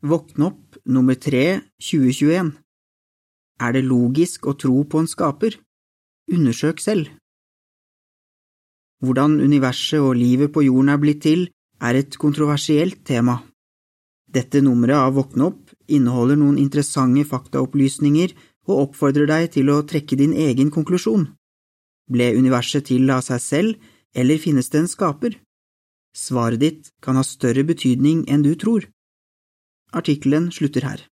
Våkn opp nummer 3 2021 Er det logisk å tro på en skaper? Undersøk selv. Hvordan universet og livet på jorden er blitt til, er et kontroversielt tema. Dette nummeret av Våkne opp inneholder noen interessante faktaopplysninger og oppfordrer deg til å trekke din egen konklusjon. Ble universet til av seg selv, eller finnes det en skaper? Svaret ditt kan ha større betydning enn du tror. Artikkelen slutter her.